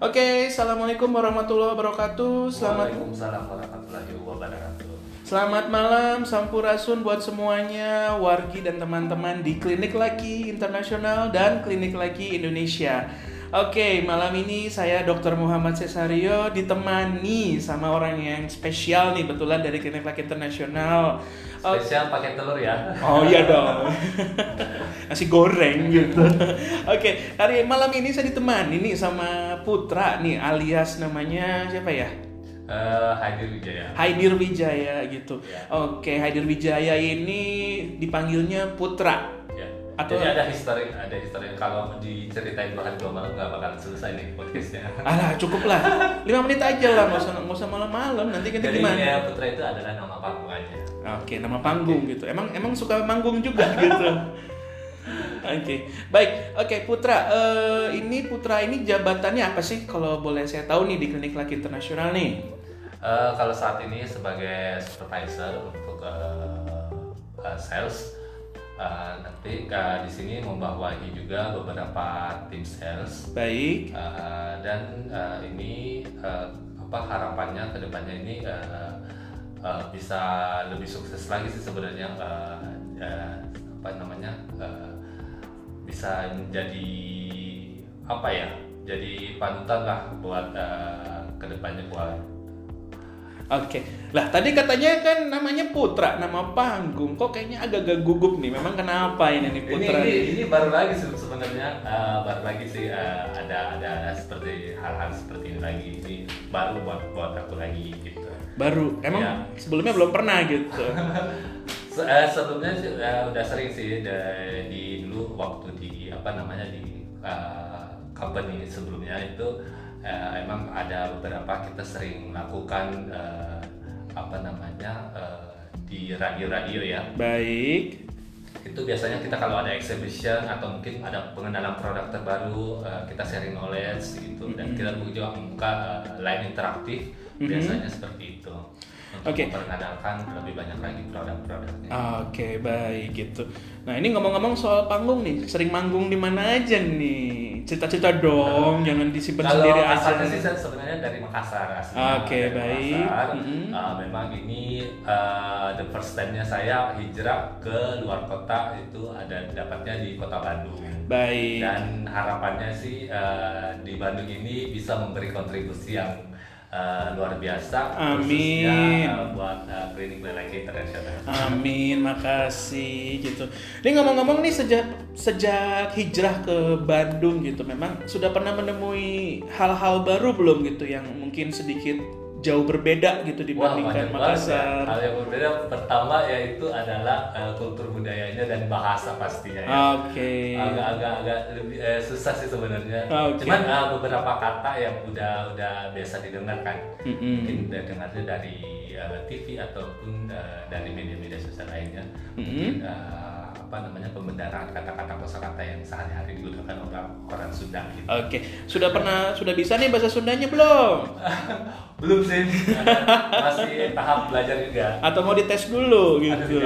Oke, assalamualaikum warahmatullahi wabarakatuh. Selamat Waalaikumsalam warahmatullahi wabarakatuh. Selamat malam, sampurasun buat semuanya, wargi dan teman-teman di Klinik Laki Internasional dan Klinik Laki Indonesia. Oke, malam ini saya Dr. Muhammad Cesario ditemani sama orang yang spesial nih, betulan dari Klinik Laki Internasional. Oh, Spesial pakai telur ya. Oh iya dong. Nasi goreng gitu. Oke, hari malam ini saya ditemani nih sama Putra nih alias namanya siapa ya? Eh, Hadir Wijaya. Haidir Wijaya gitu. Ya. Oke, Haidir Wijaya ini dipanggilnya Putra. Atau- Jadi ada histori, ada histori kalau diceritain dua hari dua malam nggak bakal selesai nih podcastnya. Alah, cukup lah. 5 menit aja lah, nggak usah nggak usah malam-malam. Nanti kita Jadi gimana? ya, Putra itu adalah nama panggungannya. Oke, nama panggung gitu. Emang emang suka manggung juga gitu. Oke, baik. Oke, Putra. eh, ini Putra ini jabatannya apa sih? Kalau boleh saya tahu nih di Klinik Laki Internasional nih. Eh, kalau saat ini sebagai supervisor untuk eh, eh, sales, nanti eh, di sini membawahi juga beberapa tim sales Baik. Uh, dan uh, ini uh, apa harapannya ke depannya ini uh, uh, bisa lebih sukses lagi sih sebenarnya uh, uh, apa namanya uh, bisa menjadi apa ya jadi panutan lah buat uh, ke depannya buat Oke. Lah, tadi katanya kan namanya Putra, nama panggung. Kok kayaknya agak-agak gugup nih. Memang kenapa ini nih ini, Putra? ini ini baru lagi sebenarnya uh, baru lagi sih uh, ada, ada ada seperti hal-hal seperti ini lagi ini baru buat buat aku lagi gitu Baru. Emang Iya. sebelumnya belum pernah gitu. Se- eh, sebelumnya sih, eh, udah sering sih di dulu waktu di apa namanya di eh, company sebelumnya itu eh, emang ada beberapa kita sering lakukan eh, apa namanya eh, di radio-radio ya. Baik. itu biasanya kita kalau ada exhibition atau mungkin ada pengenalan produk terbaru eh, kita sharing knowledge gitu. Dan kita juga membuka eh, line interaktif biasanya seperti itu untuk Oke. memperkenalkan lebih banyak lagi produk-produknya. Oke, baik gitu. Nah, ini ngomong-ngomong soal panggung nih, sering manggung di mana aja nih? Cerita-cerita dong, jangan disimpan Kalau sendiri aja. asalnya sih saya sebenarnya dari Makassar aslinya. Oke, Dari baik. Makassar. Mhm. Uh, memang ini uh, the first time-nya saya hijrah ke luar kota itu ada dapatnya di kota Bandung. Baik. Dan harapannya sih uh, di Bandung ini bisa memberi kontribusi yang uh, luar biasa Amin. khususnya uh, buat uh, klinik lelaki internasional. Amin, makasih gitu. Ini ngomong-ngomong nih sejak sejak hijrah ke Bandung gitu, memang sudah pernah menemui hal-hal baru belum gitu yang mungkin sedikit jauh berbeda gitu Wah, dibandingkan banget ya. Makassar. Hal yang berbeda pertama yaitu adalah uh, kultur budayanya dan bahasa pastinya ya. Oke. agak-agak agak lebih eh, susah sih sebenarnya. Oke. Cuman eh, beberapa kata yang udah udah biasa didengar kan. Mm-mm. Mungkin udah dengarnya dari eh, TV ataupun eh, dari media-media sosial lainnya. Mm-mm. Mungkin eh, apa namanya pembenaran kata-kata kosakata yang sehari-hari digunakan orang orang Sunda gitu. Oke, sudah pernah sudah bisa nih bahasa Sundanya belum? Belum sih. Masih tahap belajar juga. Atau mau dites dulu gitu?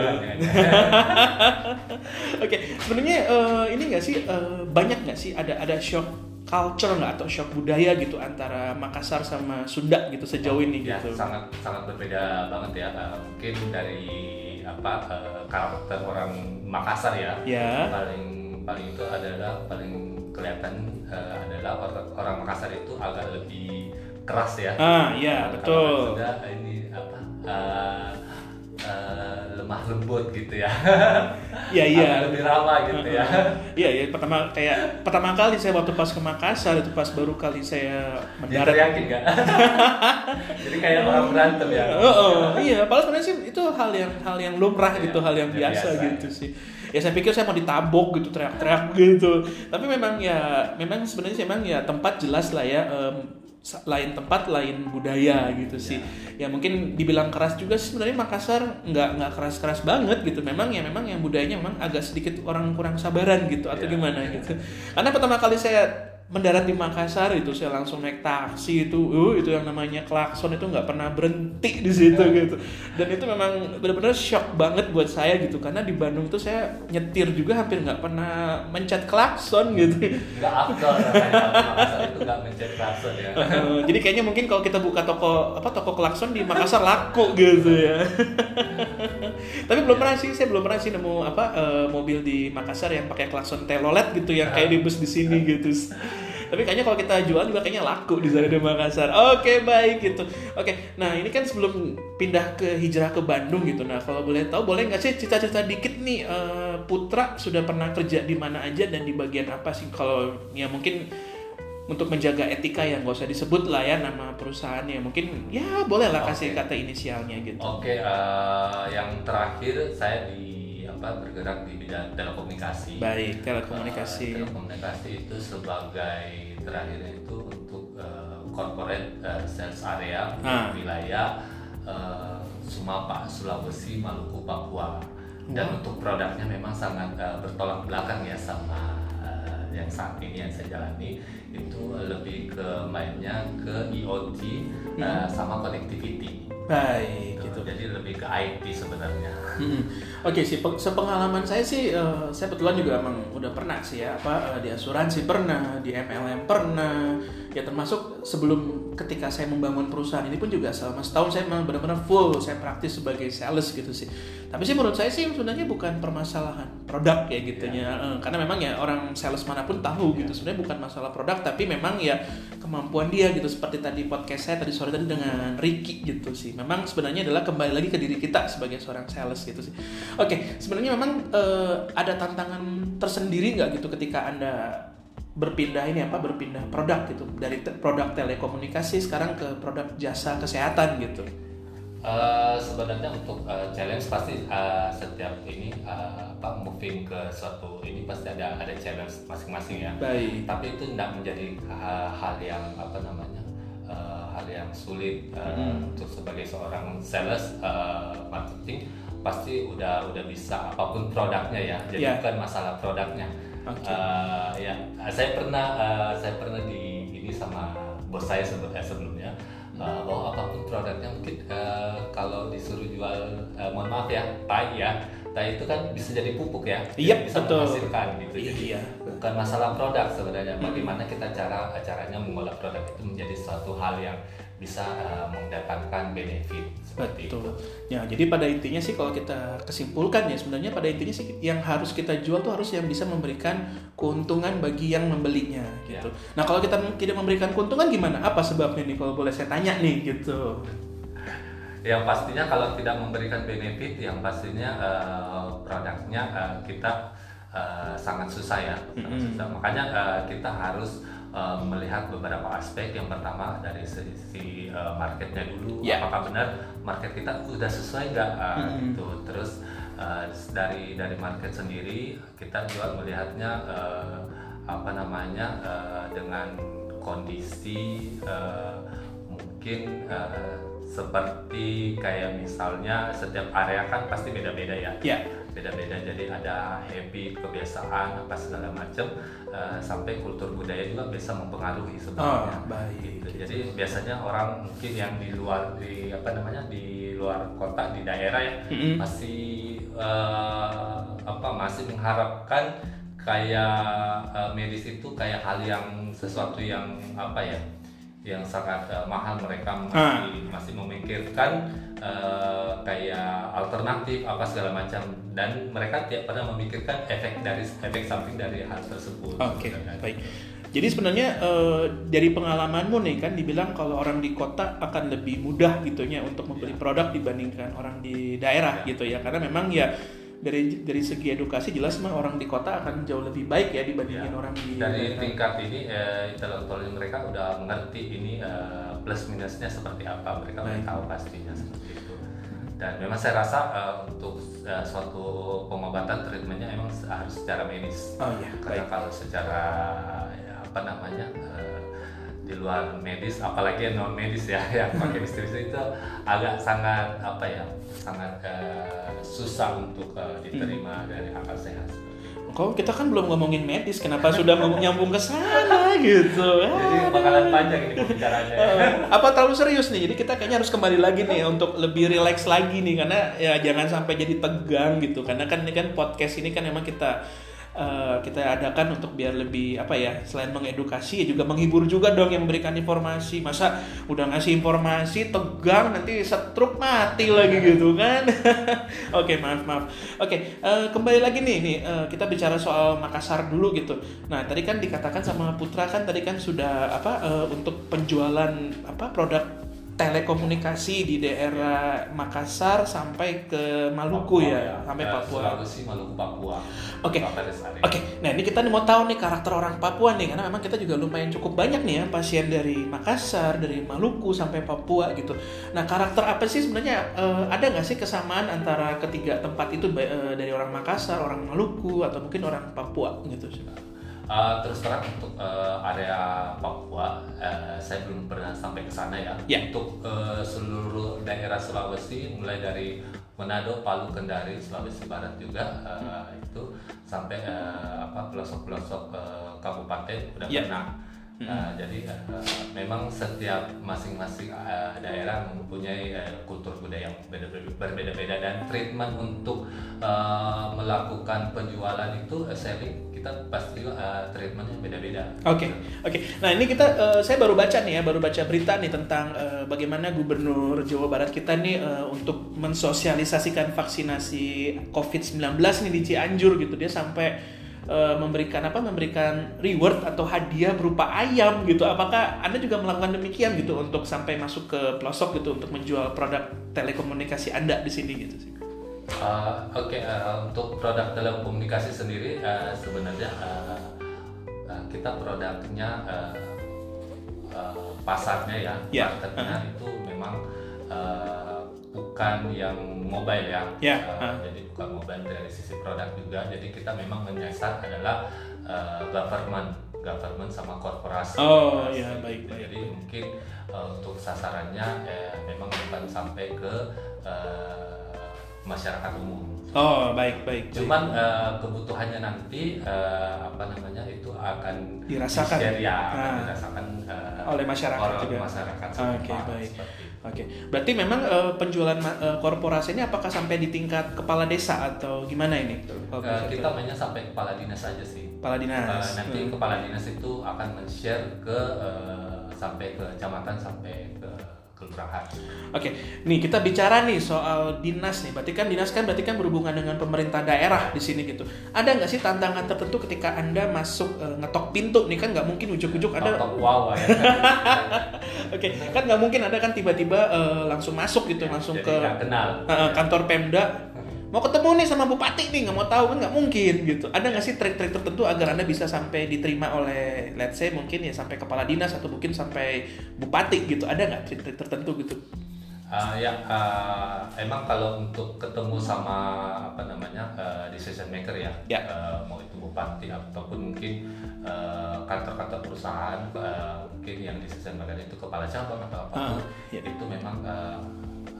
Oke, sebenarnya eh, ini nggak sih eh, banyak nggak sih ada ada shock culture nggak atau shock budaya gitu antara Makassar sama Sunda gitu sejauh ini ya, gitu? sangat sangat berbeda banget ya mungkin dari apa eh, karakter orang Makassar ya Ya. paling paling itu adalah paling kelihatan eh, adalah orang, orang Makassar itu agak lebih keras ya Ah, iya, betul. Sunda ini apa eh, eh, lemah lembut gitu ya Iya, iya. Lebih ramah gitu ya Iya, iya. Pertama kayak pertama kali saya waktu pas ke Makassar itu pas baru kali saya mendarat. yakin nggak jadi kayak orang berantem ya Oh, oh, iya, padahal sebenarnya sih itu hal yang hal yang lumrah Iya, gitu, hal yang biasa, biasa. gitu sih. Ya saya pikir saya mau ditabok gitu, teriak-teriak gitu. Tapi memang ya, memang sebenarnya sih memang ya tempat jelas lah ya. sa- lain tempat, lain budaya gitu sih. Ya mungkin dibilang keras juga sih sebenarnya Makassar nggak nggak keras-keras banget gitu. Memang ya memang yang budayanya memang agak sedikit orang kurang sabaran gitu atau Iya. gimana gitu. Karena pertama kali saya mendarat di Makassar itu saya langsung naik taksi itu uh itu yang namanya klakson itu nggak pernah berhenti di situ gitu. Dan itu memang benar-benar shock banget buat saya gitu karena di Bandung itu saya nyetir juga hampir nggak pernah mencet klakson gitu. Nggak afdol Makassar itu nggak mencet klakson ya. Uh, jadi kayaknya mungkin kalau kita buka toko apa toko klakson di Makassar laku gitu ya tapi belum pernah sih saya belum pernah sih nemu apa uh, mobil di Makassar yang pakai klakson telolet gitu yang kayak di bus di sini gitu tapi kayaknya kalau kita jual juga kayaknya laku di sana di Makassar. Oke baik gitu. Oke, nah ini kan sebelum pindah ke hijrah ke Bandung gitu. Nah kalau boleh tahu boleh nggak sih cerita-cerita dikit nih uh, Putra sudah pernah kerja di mana aja dan di bagian apa sih? Kalau ya mungkin untuk menjaga etika yang gak usah disebut lah ya nama perusahaannya mungkin ya boleh lah kasih Oke. kata inisialnya gitu. Oke, eh, yang terakhir saya di apa bergerak di bidang telekomunikasi. Baik telekomunikasi. Eh, telekomunikasi itu sebagai terakhir itu untuk eh, corporate eh, sales area Ah. wilayah eh, Sumapa, Sulawesi, Maluku, Papua. Dan Wow. untuk produknya memang sangat eh, bertolak belakang ya sama eh, yang saat ini yang saya jalani itu lebih ke mainnya ke IoT eh, sama connectivity. Baik gitu. Jadi lebih ke IT sebenarnya. Mm-mm. Oke sih, pe- sepengalaman saya sih, eh, saya kebetulan juga emang udah pernah sih ya, apa eh, di asuransi pernah, di MLM pernah, ya termasuk sebelum ketika saya membangun perusahaan ini pun juga selama setahun saya memang benar-benar full, saya praktis sebagai sales gitu sih. Tapi sih menurut saya sih sebenarnya bukan permasalahan produk ya gitunya, Eh, karena memang ya orang sales mana pun tahu gitu, sebenarnya bukan masalah produk, tapi memang ya kemampuan dia gitu. Seperti tadi podcast saya tadi sore tadi dengan Ricky gitu sih. Memang sebenarnya adalah kembali lagi ke diri kita sebagai seorang sales gitu sih. Oke, sebenarnya memang eh, ada tantangan tersendiri nggak gitu ketika anda berpindah ini apa berpindah produk gitu dari te- produk telekomunikasi sekarang ke produk jasa kesehatan gitu. Eh, sebenarnya untuk eh, challenge pasti eh, setiap ini apa moving ke suatu ini pasti ada ada challenge masing-masing ya. Baik. Tapi itu tidak menjadi ha- hal yang apa namanya eh, hal yang sulit eh, Mm-mm. untuk sebagai seorang sales eh, marketing pasti udah udah bisa apa pun produknya ya. Jadi Ya. bukan masalah produknya. Oke. Eh, ya saya pernah eh, saya pernah di ini sama bos saya eh, sebelumnya eh, bahwa apa pun produknya mungkin eh, kalau disuruh jual eh, mohon maaf ya tai ya tai itu kan bisa jadi pupuk ya Iya, bisa betul. menghasilkan gitu jadi Iya. bukan masalah produk sebenarnya bagaimana kita cara caranya mengolah produk itu menjadi suatu hal yang bisa eh, mendatangkan benefit seperti Betul. itu Ya, jadi pada intinya sih kalau kita kesimpulkan ya sebenarnya pada intinya sih yang harus kita jual tuh harus yang bisa memberikan keuntungan bagi yang membelinya gitu. Nah, kalau kita tidak memberikan keuntungan gimana? Apa sebabnya nih kalau boleh saya tanya nih gitu. yang pastinya kalau tidak memberikan benefit yang pastinya eh, produknya eh, kita eh, sangat susah ya sangat Mm-mm. susah. makanya eh, kita harus eh, melihat beberapa aspek yang pertama dari sisi eh, marketnya dulu Ya. apakah benar market kita udah sesuai nggak eh, Mm-mm. gitu terus eh, dari dari market sendiri kita juga melihatnya eh, apa namanya eh, dengan kondisi eh, mungkin eh, seperti kayak misalnya setiap area kan pasti beda-beda ya Ya. Beda-beda jadi ada habit kebiasaan apa segala macam eh, sampai kultur budaya juga bisa mempengaruhi sebenarnya Oh, baik. gitu. jadi biasanya orang mungkin yang di luar di apa namanya di luar kota di daerah ya Mm-mm. masih eh, apa masih mengharapkan kayak eh, medis itu kayak hal yang sesuatu yang apa ya yang sangat eh, mahal mereka masih masih memikirkan eh, kayak alternatif apa segala macam dan mereka tidak pernah memikirkan efek dari efek samping dari hal tersebut. Oke, Sebenarnya. baik. Jadi sebenarnya eh, dari pengalamanmu nih kan dibilang kalau orang di kota akan lebih mudah gitunya untuk membeli Ya. produk dibandingkan orang di daerah Ya. gitu ya. Karena memang ya dari dari segi edukasi jelas mah orang di kota akan jauh lebih baik ya dibandingin Ya. orang di dari tingkat ini eh, intelektual mereka udah mengerti ini eh, plus minusnya seperti apa. Mereka udah tahu pastinya seperti itu. Dan memang saya rasa eh, untuk eh, suatu pengobatan treatmentnya emang harus secara medis. Oh iya, karena baik. kalau secara ya, apa namanya eh, di luar medis apalagi yang non medis ya yang pakai distribusi itu agak sangat apa ya sangat eh, susah untuk eh, diterima dari akal sehat kok kita kan belum ngomongin medis, kenapa sudah ngomong nyambung ke sana gitu? Jadi bakalan panjang ini pembicaranya. Eh, apa terlalu serius nih? Jadi kita kayaknya harus kembali lagi nih untuk lebih rileks lagi nih karena ya jangan sampai jadi tegang gitu. Karena kan ini kan podcast ini kan memang kita uh, kita adakan untuk biar lebih apa ya selain mengedukasi ya juga menghibur juga dong yang memberikan informasi. Masa udah ngasih informasi tegang nanti setruk mati lagi gitu kan? Oke okay, maaf maaf. Oke okay, uh, eh, kembali lagi nih nih uh, kita bicara soal Makassar dulu gitu. Nah tadi kan dikatakan sama Putra kan tadi kan sudah apa uh, untuk penjualan apa produk telekomunikasi di daerah Makassar sampai ke Maluku Papua, ya, ya, sampai Papua. Sulawesi, Maluku, Papua. Oke. Okay. Oke. Okay. Nah, ini kita mau tahu nih karakter orang Papua nih karena memang kita juga lumayan cukup banyak nih ya pasien dari Makassar, dari Maluku sampai Papua gitu. Nah, karakter apa sih sebenarnya uh, ada nggak sih kesamaan antara ketiga tempat itu uh, dari orang Makassar, orang Maluku atau mungkin orang Papua gitu sih? Uh, terus terang untuk uh, area Papua, uh, saya belum pernah sampai ke sana ya. Yeah. Untuk uh, seluruh daerah Sulawesi, mulai dari Manado, Palu, Kendari, Sulawesi Barat juga uh, itu sampai uh, apa pelosok-pelosok uh, kabupaten udah yeah. pernah. Uh, jadi uh, memang setiap masing-masing uh, daerah mempunyai uh, kultur budaya yang berbeda-beda dan treatment untuk uh, melakukan penjualan itu uh, selling kita pasti uh, treatmentnya beda-beda. Oke, okay. oke. Okay. Nah ini kita, uh, saya baru baca nih ya, baru baca berita nih tentang uh, bagaimana Gubernur Jawa Barat kita nih uh, untuk mensosialisasikan vaksinasi COVID-19 nih di Cianjur gitu. Dia sampai uh, memberikan apa? Memberikan reward atau hadiah berupa ayam gitu. Apakah anda juga melakukan demikian gitu untuk sampai masuk ke pelosok gitu untuk menjual produk telekomunikasi anda di sini gitu sih? Uh, Oke, okay, uh, untuk produk telekomunikasi sendiri uh, sebenarnya uh, uh, kita produknya uh, uh, pasarnya ya, yeah. marketnya uh-huh. itu memang uh, bukan yang mobile ya, yeah. uh, uh. jadi bukan mobile dari sisi produk juga. Jadi kita memang menyasar adalah uh, government, government sama korporasi. Oh iya baik baik. Jadi mungkin uh, untuk sasarannya eh, memang bukan sampai ke uh, masyarakat umum. Oh baik baik. Cuman Uh, kebutuhannya nanti uh, apa namanya itu akan dirasakan share, ya, nah. dirasakan uh, oleh masyarakat oleh juga. Masyarakat. Oke okay, baik. Oke. Okay. Berarti memang uh, penjualan uh, korporasi ini apakah sampai di tingkat kepala desa atau gimana ini? Uh, kita mainnya sampai kepala dinas saja sih. Kepala dinas. Uh, nanti hmm. kepala dinas itu akan men-share ke uh, sampai ke kecamatan sampai ke kelurahan. Oke, nih kita bicara nih soal dinas nih. Berarti kan dinas kan berarti kan berhubungan dengan pemerintah daerah di sini gitu. Ada nggak sih tantangan tertentu ketika anda masuk uh, ngetok pintu nih kan nggak mungkin ujuk-ujuk ada. wow ya. Oke, kan nggak mungkin ada kan tiba-tiba uh, langsung masuk gitu, langsung Jadi ke kenal. Uh, kantor Pemda mau ketemu nih sama bupati nih nggak mau tahu kan nggak mungkin gitu ada nggak sih trik-trik tertentu agar anda bisa sampai diterima oleh let's say mungkin ya sampai kepala dinas atau mungkin sampai bupati gitu ada nggak trik-trik tertentu gitu Uh, ya, uh, emang kalau untuk ketemu sama apa namanya uh, decision maker ya, ya. Uh, mau itu bupati ataupun mungkin kantor-kantor uh, perusahaan, uh, mungkin yang decision maker itu kepala cabang atau apa uh, ya. itu memang uh,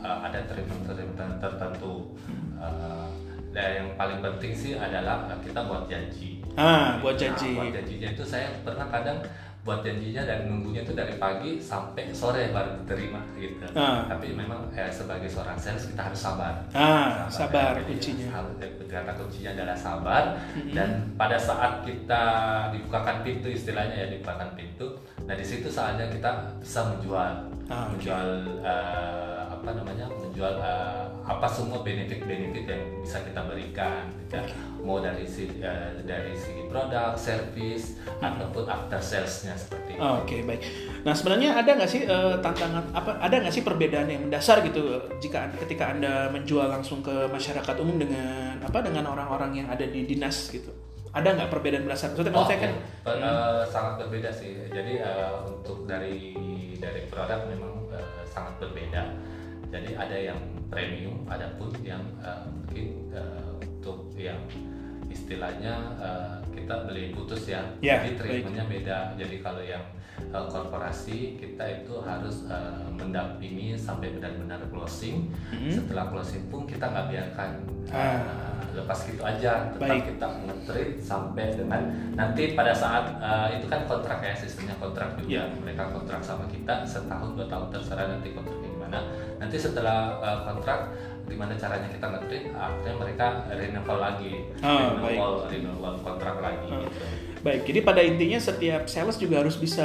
uh, ada treatment-treatment tertentu. Uh, dan yang paling penting sih adalah kita buat janji. Ah, buat janji. Nah, buat janjinya itu saya pernah kadang buat janjinya dan nunggunya itu dari pagi sampai sore baru diterima gitu. Ah. Tapi memang eh, sebagai seorang sales kita harus sabar. Ah, sabar, sabar kuncinya. Harus kata kuncinya adalah sabar mm-hmm. dan pada saat kita dibukakan pintu istilahnya ya dibukakan pintu, nah di situ saatnya kita bisa menjual, ah, menjual okay. uh, eh, apa namanya menjual uh, apa semua benefit-benefit yang bisa kita berikan ya. mau dari si uh, dari segi produk, service hmm. ataupun after salesnya seperti itu. Oke okay, baik. Nah sebenarnya ada nggak sih uh, tantangan apa ada nggak sih perbedaan yang mendasar gitu jika ketika anda menjual langsung ke masyarakat umum dengan apa dengan orang-orang yang ada di dinas gitu? Ada nggak perbedaan mendasar? Maksudnya oh, saya kan okay. uh, sangat berbeda sih. Jadi uh, untuk dari dari produk memang uh, sangat berbeda jadi ada yang premium ada pun yang uh, mungkin uh, untuk yang istilahnya uh, kita beli putus ya. Yeah, jadi treatmentnya beda. Jadi kalau yang uh, korporasi kita itu harus uh, mendampingi sampai benar-benar closing. Mm -hmm. setelah closing pun kita nggak biarkan. Uh, lepas gitu aja. Tetap Baik. kita nge-treat sampai dengan nanti pada saat uh, itu kan kontrak ya sistemnya kontrak juga. Ya. mereka kontrak sama kita setahun dua tahun terserah nanti kontraknya gimana nanti setelah uh, kontrak gimana caranya kita nge-treat akhirnya mereka renewal lagi Ah, renewal renewal kontrak lagi Ah. gitu Baik, jadi pada intinya setiap sales juga harus bisa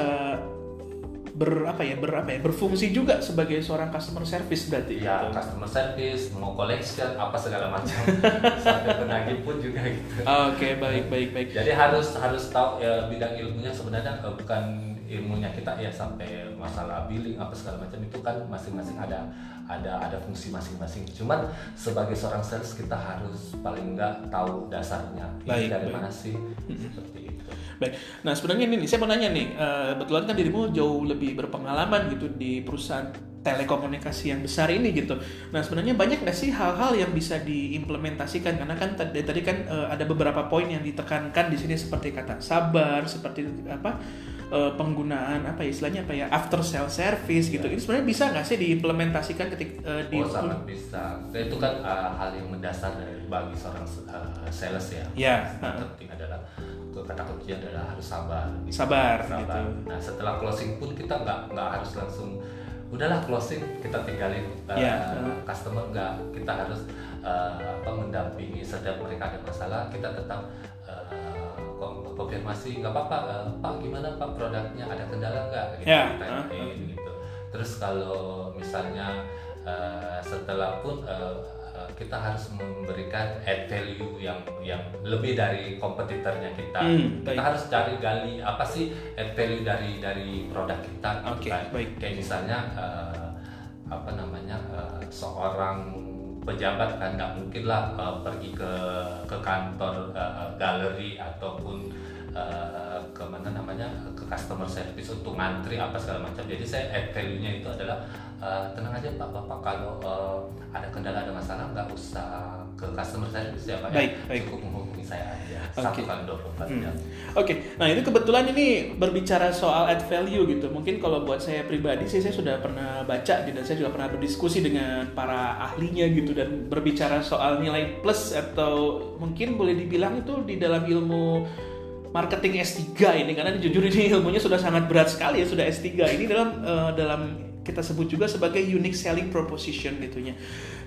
ber apa ya ber apa ya berfungsi juga sebagai seorang customer service berarti ya gitu. customer service mau collection apa segala macam sampai penagih pun juga gitu Oke, baik baik baik. Jadi harus harus tahu ya bidang ilmunya sebenarnya eh, bukan ilmunya kita ya sampai masalah billing apa segala macam itu kan masing-masing ada ada ada fungsi masing-masing. Cuman sebagai seorang sales kita harus paling enggak tahu dasarnya ini Baik, dari baik. mana sih seperti itu. Baik. Nah, sebenarnya ini saya mau nanya nih, eh, kebetulan kan dirimu jauh lebih berpengalaman gitu di perusahaan telekomunikasi yang besar ini gitu. Nah, sebenarnya banyak nggak sih hal-hal yang bisa diimplementasikan? Karena kan tadi, tadi kan eh, ada beberapa poin yang ditekankan di sini seperti kata sabar, seperti apa eh, penggunaan apa ya istilahnya apa ya after sale service gitu. Ini sebenarnya bisa nggak sih diimplementasikan ketika di Oh sangat bisa. Dan itu kan eh, hal yang mendasar dari bagi seorang eh, sales ya. Ya, Yang penting adalah kata kunci adalah harus sabar. gitu. Sabar, Sabar. gitu. Nah setelah closing pun kita nggak nggak harus langsung udahlah closing kita tinggalin uh, Ya. customer nggak kita harus uh, apa mendampingi setiap mereka ada masalah kita tetap uh, konfirmasi nggak apa-apa uh, pak gimana pak produknya ada kendala nggak gitu Ya. ditanyain gitu terus kalau misalnya uh, setelah pun uh, uh, kita harus memberikan add value yang yang lebih dari kompetitornya kita Hmm, kita baik. harus cari gali apa sih add value dari dari produk kita gitu Oke, kan. baik. kayak misalnya eh, apa namanya eh, seorang pejabat kan nggak mungkin lah eh, pergi ke ke kantor eh, galeri ataupun eh, ke mana namanya ke customer service untuk ngantri apa segala macam jadi saya add value-nya itu adalah eh, tenang aja pak bapak kalau eh, ada kendala ada masalah nggak usah ke customer service ya pak Baik, ya baik. cukup menghubungi saya aja Oke. satu kali 24 Hmm. jam Oke, nah itu kebetulan ini berbicara soal add value gitu. Mungkin kalau buat saya pribadi sih saya sudah pernah baca dan saya juga pernah berdiskusi dengan para ahlinya gitu dan berbicara soal nilai plus atau mungkin boleh dibilang itu di dalam ilmu marketing S3 ini karena jujur ini ilmunya sudah sangat berat sekali ya sudah S3 ini dalam eh, dalam kita sebut juga sebagai unique selling proposition gitunya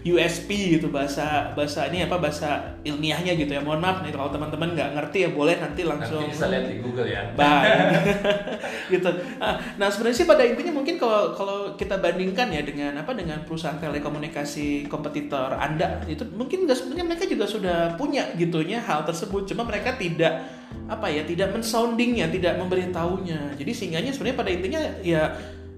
USP gitu bahasa bahasa ini apa bahasa ilmiahnya gitu ya. Mohon maaf nih kalau teman-teman nggak ngerti ya boleh nanti langsung nanti bisa lihat di Google ya. Baik. gitu. Nah, nah sebenarnya sih pada intinya mungkin kalau kalau kita bandingkan ya dengan apa dengan perusahaan telekomunikasi kompetitor Anda itu mungkin nggak sebenarnya mereka juga sudah punya gitunya hal tersebut. Cuma mereka tidak apa ya tidak mensoundingnya tidak memberitahunya. Jadi sehingganya sebenarnya pada intinya ya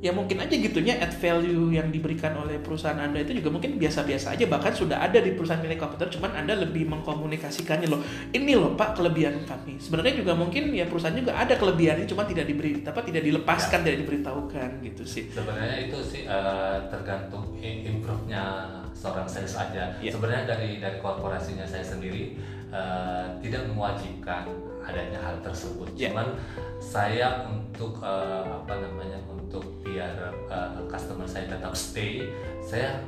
ya mungkin aja gitunya add value yang diberikan oleh perusahaan anda itu juga mungkin biasa-biasa aja bahkan sudah ada di perusahaan milik komputer cuman anda lebih mengkomunikasikannya loh. Ini loh pak kelebihan kami. Sebenarnya juga mungkin ya perusahaan juga ada kelebihannya cuma tidak diberi apa tidak dilepaskan tidak diberitahukan gitu sih. Sebenarnya itu sih eh, tergantung improve-nya seorang sales aja. Ya. sebenarnya dari dari korporasinya saya sendiri eh, tidak mewajibkan adanya hal tersebut Ya. cuman saya untuk eh, apa namanya untuk biar eh, customer saya tetap stay saya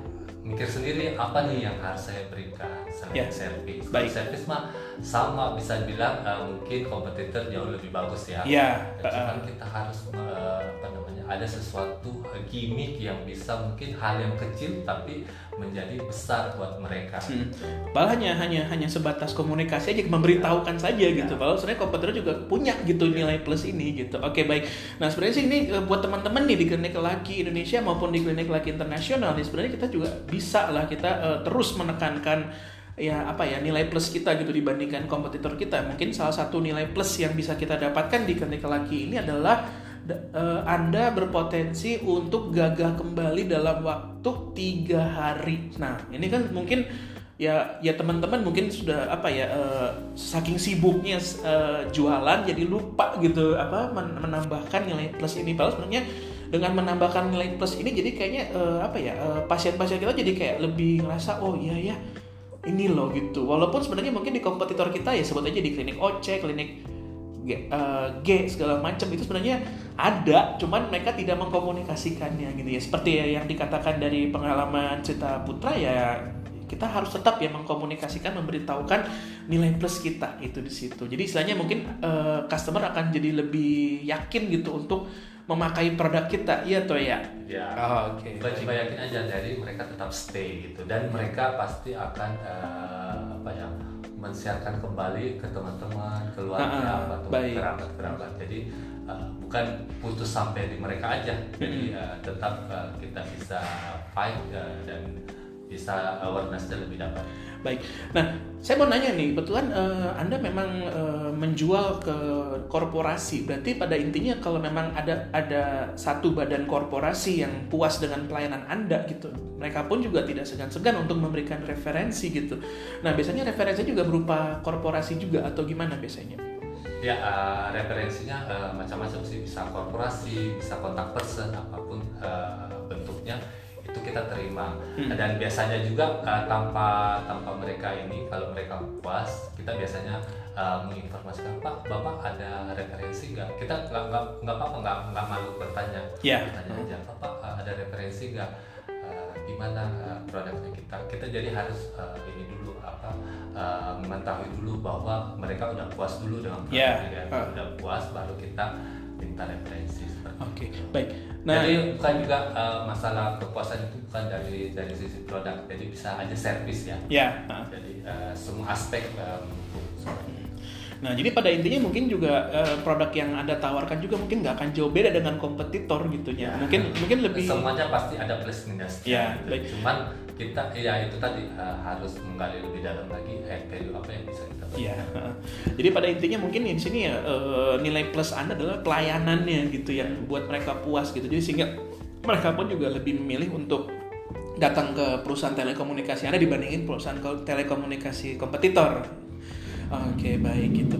mikir sendiri apa nih yang harus saya berikan selain Ya. service Baik. Service mah sama bisa bilang eh, mungkin kompetitor jauh lebih bagus ya ya cuman kita harus eh, apa namanya ada sesuatu gimmick yang bisa mungkin hal yang kecil tapi menjadi besar buat mereka Hmm. Padahal hanya hanya hanya sebatas komunikasi aja memberitahukan saja gitu. Padahal sebenarnya kompetitor juga punya gitu nilai plus ini gitu. Oke baik. Nah sebenarnya sih ini eh, buat teman-teman nih di klinik laki Indonesia maupun di klinik laki internasional nih sebenarnya kita juga bisa lah kita eh, terus menekankan ya apa ya nilai plus kita gitu dibandingkan kompetitor kita. Mungkin salah satu nilai plus yang bisa kita dapatkan di klinik laki ini adalah da- eh, Anda berpotensi untuk gagah kembali dalam waktu tiga hari. Nah, ini kan mungkin ya ya teman-teman mungkin sudah apa ya eh, saking sibuknya eh, jualan jadi lupa gitu apa men- menambahkan nilai plus ini. Padahal sebenarnya dengan menambahkan nilai plus ini jadi kayaknya eh, apa ya pasien-pasien kita jadi kayak lebih ngerasa oh iya ya ini loh gitu. Walaupun sebenarnya mungkin di kompetitor kita ya sebut aja di klinik OC, klinik G, eh, G segala macam itu sebenarnya ada, cuman mereka tidak mengkomunikasikannya gitu ya. Seperti ya yang dikatakan dari pengalaman Cita Putra ya kita harus tetap ya mengkomunikasikan memberitahukan nilai plus kita itu di situ jadi istilahnya mungkin uh, customer akan jadi lebih yakin gitu untuk memakai produk kita. Iya toh ya? Ya. Oh, oke. Okay. cuma yakin aja jadi mereka tetap stay gitu. Dan mereka pasti akan uh, apa ya mensiarkan kembali ke teman-teman keluarga atau kerabat-kerabat. Jadi uh, bukan putus sampai di mereka aja. Jadi uh, tetap uh, kita bisa fight uh, dan bisa awareness lebih dapat Baik. Nah, saya mau nanya nih, kebetulan uh, Anda memang uh, menjual ke korporasi. Berarti pada intinya kalau memang ada ada satu badan korporasi yang puas dengan pelayanan Anda gitu, mereka pun juga tidak segan-segan untuk memberikan referensi gitu. Nah, biasanya referensi juga berupa korporasi juga atau gimana biasanya? Ya, uh, referensinya uh, macam-macam sih, bisa korporasi, bisa kontak person, apa pun uh, bentuknya itu kita terima hmm. dan biasanya juga uh, tanpa tanpa mereka ini kalau mereka puas kita biasanya uh, menginformasikan pak bapak ada referensi nggak kita nggak nggak nggak apa nggak nggak malu bertanya yeah. bertanya aja bapak uh, ada referensi nggak uh, gimana uh, produknya kita kita jadi harus uh, ini dulu apa uh, mengetahui dulu bahwa mereka udah puas dulu dengan produknya yeah. uh. udah puas baru kita minta referensi Oke, okay. baik. Nah, jadi bukan juga uh, masalah kepuasan itu bukan dari dari sisi produk, jadi bisa aja servis ya. Ya. Yeah. Jadi uh, semua aspek um, Nah, jadi pada intinya mungkin juga uh, produk yang Anda tawarkan juga mungkin nggak akan jauh beda dengan kompetitor gitu ya. Mungkin mungkin lebih semuanya pasti ada plus minus. Ya, gitu. baik. Cuman kita ya itu tadi uh, harus menggali lebih dalam lagi eh, value apa yang bisa kita berikan. Ya. Jadi pada intinya mungkin di sini ya uh, nilai plus Anda adalah pelayanannya gitu ya buat mereka puas gitu. Jadi sehingga mereka pun juga lebih memilih untuk datang ke perusahaan telekomunikasi Anda dibandingin perusahaan telekomunikasi kompetitor Oke baik gitu.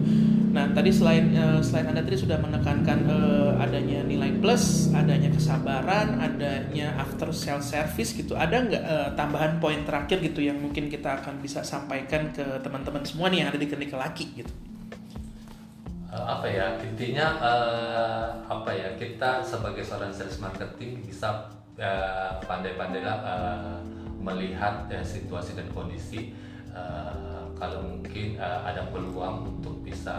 Nah tadi selain uh, selain anda tadi sudah menekankan uh, adanya nilai plus, adanya kesabaran, adanya after sale service gitu. Ada nggak uh, tambahan poin terakhir gitu yang mungkin kita akan bisa sampaikan ke teman-teman semua nih yang ada di klinik laki gitu? Apa ya intinya uh, apa ya kita sebagai seorang sales marketing bisa uh, pandai-pandailah uh, melihat uh, situasi dan kondisi. Uh, kalau mungkin uh, ada peluang untuk bisa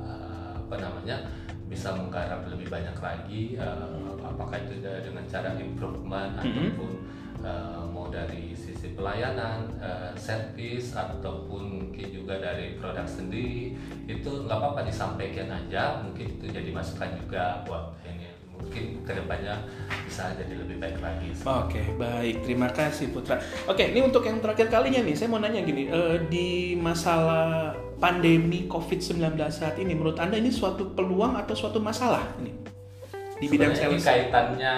uh, apa namanya bisa menggarap lebih banyak lagi uh, apakah itu dengan cara improvement mm -hmm. ataupun uh, mau dari sisi pelayanan, uh, servis ataupun mungkin juga dari produk sendiri itu nggak apa-apa disampaikan aja mungkin itu jadi masukan juga buat ini mungkin ke depannya bisa jadi lebih baik lagi. Oke, okay, baik. Terima kasih Putra. Oke, okay, ini untuk yang terakhir kalinya nih, saya mau nanya gini, uh, di masalah pandemi COVID-19 saat ini, menurut Anda ini suatu peluang atau suatu masalah ini? Di bidang sales. Ini kaitannya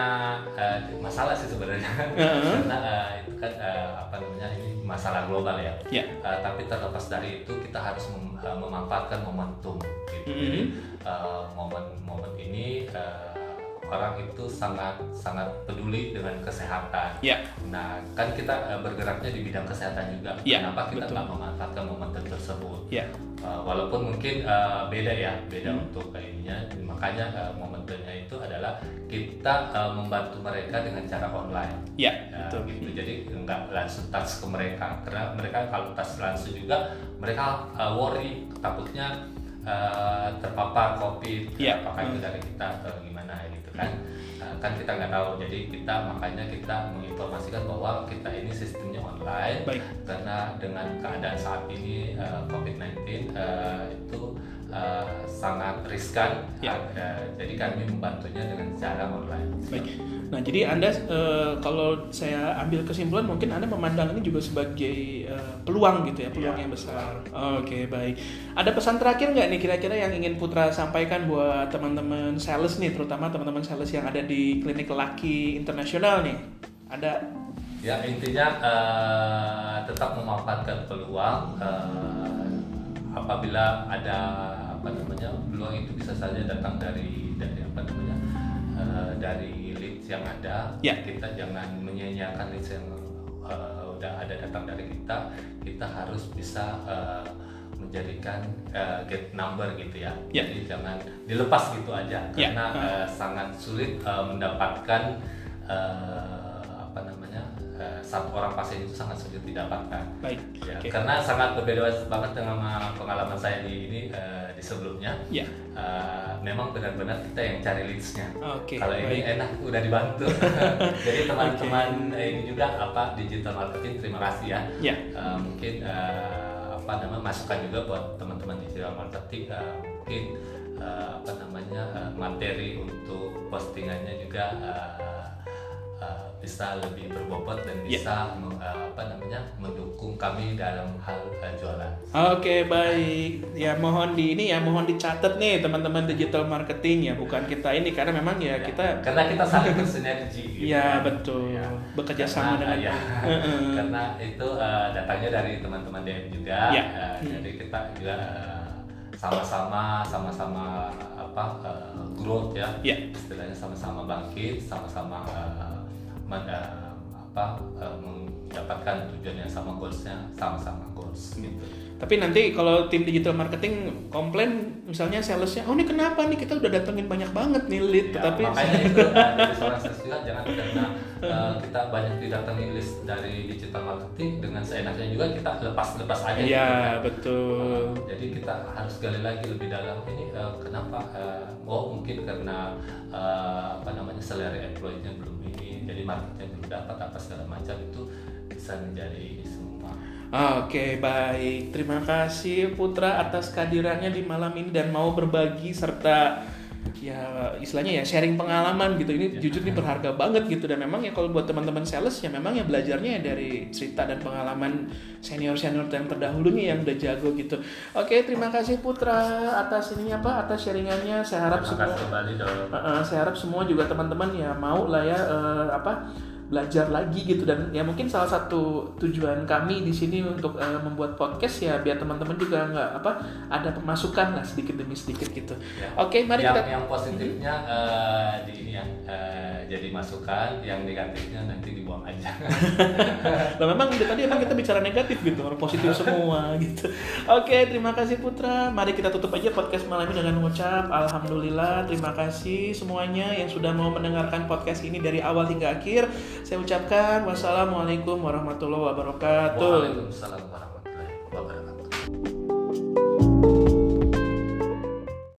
uh, masalah sih sebenarnya, uh-huh. karena uh, itu kan uh, apa namanya ini masalah global ya. Yeah. Uh, tapi terlepas dari itu kita harus mem- uh, memanfaatkan momentum. Gitu. Mm-hmm. Jadi uh, momen-momen ini uh, orang itu sangat sangat peduli dengan kesehatan. Ya. Nah, kan kita uh, bergeraknya di bidang kesehatan juga. Ya, Kenapa kita nggak memanfaatkan momen tersebut? Uh, walaupun mungkin uh, beda ya, beda hmm. untuk ininya. Makanya uh, momennya itu adalah kita uh, membantu mereka dengan cara online. Ya. Uh, betul. Gitu. Jadi nggak langsung touch ke mereka, karena mereka kalau touch langsung juga mereka uh, worry, takutnya uh, terpapar COVID. Ya. Apakah hmm. itu dari kita atau gimana ini? kan uh, kan kita nggak tahu jadi kita makanya kita menginformasikan bahwa kita ini sistemnya online Baik. karena dengan keadaan saat ini uh, COVID-19 uh, itu uh, sangat riskan ya. uh, jadi kami membantunya dengan cara online. Baik. Nah, jadi Anda e, kalau saya ambil kesimpulan mungkin Anda memandang ini juga sebagai e, peluang gitu ya, peluang ya, yang besar. Oke, okay, baik. Ada pesan terakhir nggak nih kira-kira yang ingin Putra sampaikan buat teman-teman sales nih, terutama teman-teman sales yang ada di klinik laki internasional nih? Ada? Ya intinya uh, tetap memanfaatkan peluang uh, apabila ada apa namanya peluang itu bisa saja datang dari dari apa namanya uh, dari yang ada ya. kita jangan menyanyiakan leads yang uh, udah ada datang dari kita kita harus bisa uh, menjadikan uh, get number gitu ya. ya jadi jangan dilepas gitu aja ya. karena uh, sangat sulit uh, mendapatkan uh, uh, satu orang pasien itu sangat sulit didapatkan. Baik. Ya, Oke. Karena sangat berbeda banget dengan pengalaman saya di ini uh, di sebelumnya. Ya. Uh, memang benar-benar kita yang cari leadsnya. Oke, Kalau ini enak udah dibantu. Jadi teman-teman ini juga apa digital marketing terima kasih ya. Ya. Uh, mungkin uh, apa namanya masukan juga buat teman-teman digital marketing uh, mungkin uh, apa namanya uh, materi untuk postingannya juga uh, uh, bisa lebih berbobot dan Ya. bisa me- uh, apa namanya mendukung kami dalam hal uh, jualan. Oke baik ya mohon di ini ya mohon dicatat nih teman-teman digital marketing ya bukan kita ini karena memang ya kita karena kita saling bersinergi. gitu ya betul Ya. bekerja sama dengan ya, karena itu uh, datangnya dari teman-teman DM juga Ya. uh, jadi kita juga uh, sama-sama sama-sama apa uh, growth ya Ya. istilahnya sama-sama bangkit sama-sama uh, apa uh, mendapatkan tujuan yang sama goalsnya sama-sama goals gitu Tapi nanti kalau tim digital marketing komplain misalnya salesnya, oh ini kenapa nih kita udah datengin banyak banget nih lead, Ya, tetapi makanya itu dari seorang sales juga jangan karena uh, kita banyak didatangi list dari digital marketing dengan seenaknya juga kita lepas-lepas aja gitu ya kan. betul. Uh, jadi kita harus gali lagi lebih dalam ini uh, kenapa uh, oh mungkin karena uh, apa namanya selera employee-nya belum ini jadi marketnya belum dapat apa segala macam itu bisa menjadi semua. Oke baik, terima kasih Putra atas kehadirannya di malam ini dan mau berbagi serta ya istilahnya ya sharing pengalaman gitu. Ini jujur ini berharga banget gitu. Dan memang ya kalau buat teman-teman sales ya memang ya belajarnya ya dari cerita dan pengalaman senior senior yang terdahulunya yang udah jago gitu. Oke terima kasih Putra atas ininya pak atas sharingannya. Saya harap terima semua kasih Uh, uh, saya harap semua juga teman-teman ya mau lah ya uh, apa belajar lagi gitu dan ya mungkin salah satu tujuan kami di sini untuk uh, membuat podcast ya biar teman-teman juga nggak apa ada pemasukan lah sedikit demi sedikit gitu. Ya. Oke, mari yang, kita yang positifnya eh, di ini ya eh, jadi masukan yang negatifnya nanti dibuang aja Nah, memang dari tadi emang kita bicara negatif gitu, orang positif semua gitu. Oke, terima kasih Putra. Mari kita tutup aja podcast malam ini dengan mengucap alhamdulillah, terima kasih semuanya yang sudah mau mendengarkan podcast ini dari awal hingga akhir. Saya ucapkan wassalamualaikum warahmatullahi wabarakatuh. Waalaikumsalam warahmatullahi wabarakatuh.